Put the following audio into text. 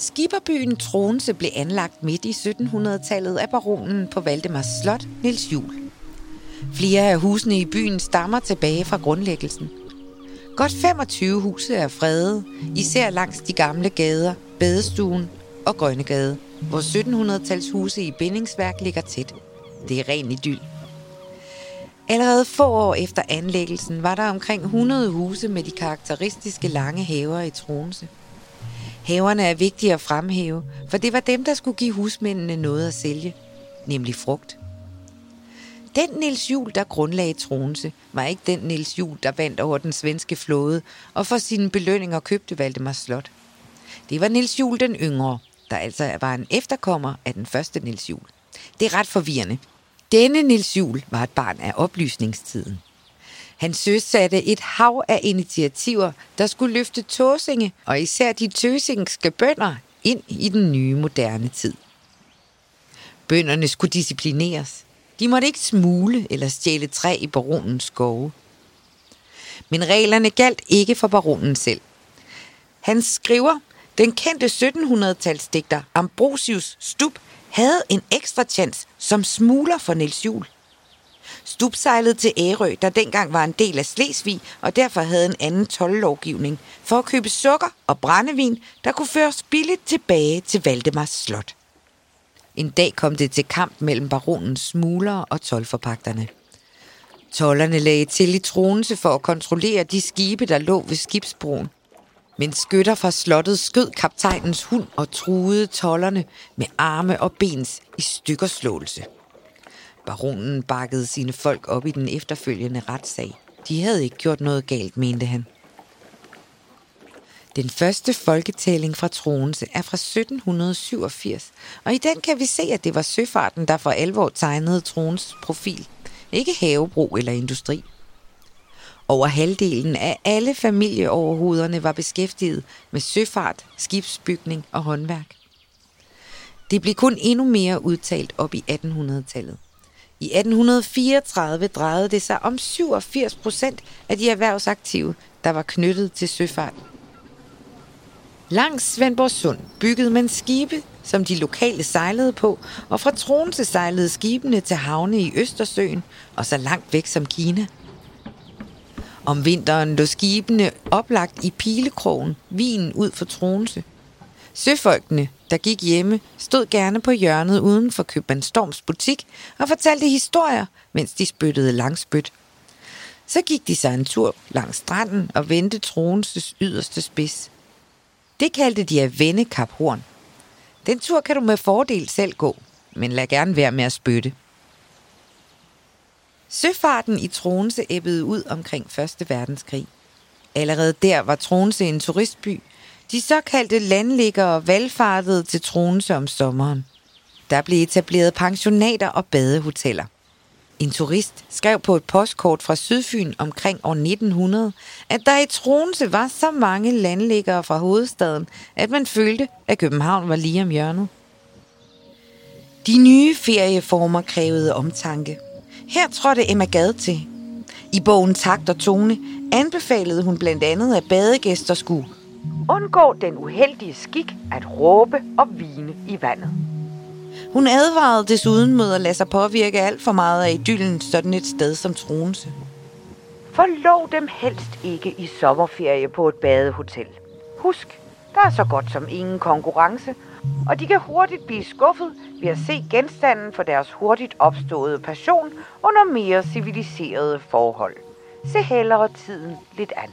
Skiberbyen Tronse blev anlagt midt i 1700-tallet af baronen på Valdemars Slot, Nils Jul. Flere af husene i byen stammer tilbage fra grundlæggelsen. Godt 25 huse er fredet, især langs de gamle gader, Badestuen og Grønnegade, hvor 1700-tals huse i bindingsværk ligger tæt. Det er ren idyl. Allerede få år efter anlæggelsen var der omkring 100 huse med de karakteristiske lange haver i Tronse. Haverne er vigtige at fremhæve, for det var dem, der skulle give husmændene noget at sælge, nemlig frugt. Den Nils Jul, der grundlagde Tronse, var ikke den Nils Jul, der vandt over den svenske flåde og for sine belønninger købte Valdemars Slot. Det var Nils Jul den yngre, der altså var en efterkommer af den første Nils Jul. Det er ret forvirrende. Denne Nils Jul var et barn af oplysningstiden. Han søsatte et hav af initiativer, der skulle løfte Tåsinge og især de tøsingske bønder ind i den nye moderne tid. Bønderne skulle disciplineres. De måtte ikke smule eller stjæle træ i baronens skove. Men reglerne galt ikke for baronen selv. Han skriver, den kendte 1700-talsdigter Ambrosius Stub havde en ekstra chance som smuler for Niels Jul stupsejlede til Ærø, der dengang var en del af Slesvig, og derfor havde en anden tollovgivning, for at købe sukker og brændevin, der kunne føres billigt tilbage til Valdemars slot. En dag kom det til kamp mellem baronens smuglere og tolvforpagterne. Tollerne lagde til i tronse for at kontrollere de skibe, der lå ved skibsbroen. Men skytter fra slottet skød kaptajnens hund og truede tollerne med arme og bens i stykkerslåelse. Baronen bakkede sine folk op i den efterfølgende retssag. De havde ikke gjort noget galt, mente han. Den første folketælling fra Troense er fra 1787, og i den kan vi se, at det var søfarten, der for alvor tegnede Troens profil. Ikke havebrug eller industri. Over halvdelen af alle familieoverhoderne var beskæftiget med søfart, skibsbygning og håndværk. Det blev kun endnu mere udtalt op i 1800-tallet. I 1834 drejede det sig om 87 procent af de erhvervsaktive, der var knyttet til søfart. Langs Svendborg Sund byggede man skibe, som de lokale sejlede på, og fra Tronse sejlede skibene til havne i Østersøen og så langt væk som Kina. Om vinteren lå skibene oplagt i Pilekrogen, vinen ud for Tronse. Søfolkene, der gik hjemme, stod gerne på hjørnet uden for Købmann Storms butik og fortalte historier, mens de spyttede langspyt. Så gik de sig en tur langs stranden og vendte Tronses yderste spids. Det kaldte de at vende Kap Horn. Den tur kan du med fordel selv gå, men lad gerne være med at spytte. Søfarten i Tronse æbbede ud omkring 1. verdenskrig. Allerede der var Tronse en turistby. De såkaldte landliggere valgfartede til Tronse om sommeren. Der blev etableret pensionater og badehoteller. En turist skrev på et postkort fra Sydfyn omkring år 1900, at der i Tronse var så mange landliggere fra hovedstaden, at man følte, at København var lige om hjørnet. De nye ferieformer krævede omtanke. Her trådte Emma Gad til. I bogen Takt og Tone anbefalede hun blandt andet, at badegæster skulle undgå den uheldige skik at råbe og vine i vandet. Hun advarede desuden mod at lade sig påvirke alt for meget af idyllen sådan et sted som Tronse. Forlov dem helst ikke i sommerferie på et badehotel. Husk, der er så godt som ingen konkurrence, og de kan hurtigt blive skuffet ved at se genstanden for deres hurtigt opståede passion under mere civiliserede forhold. Se hellere tiden lidt an.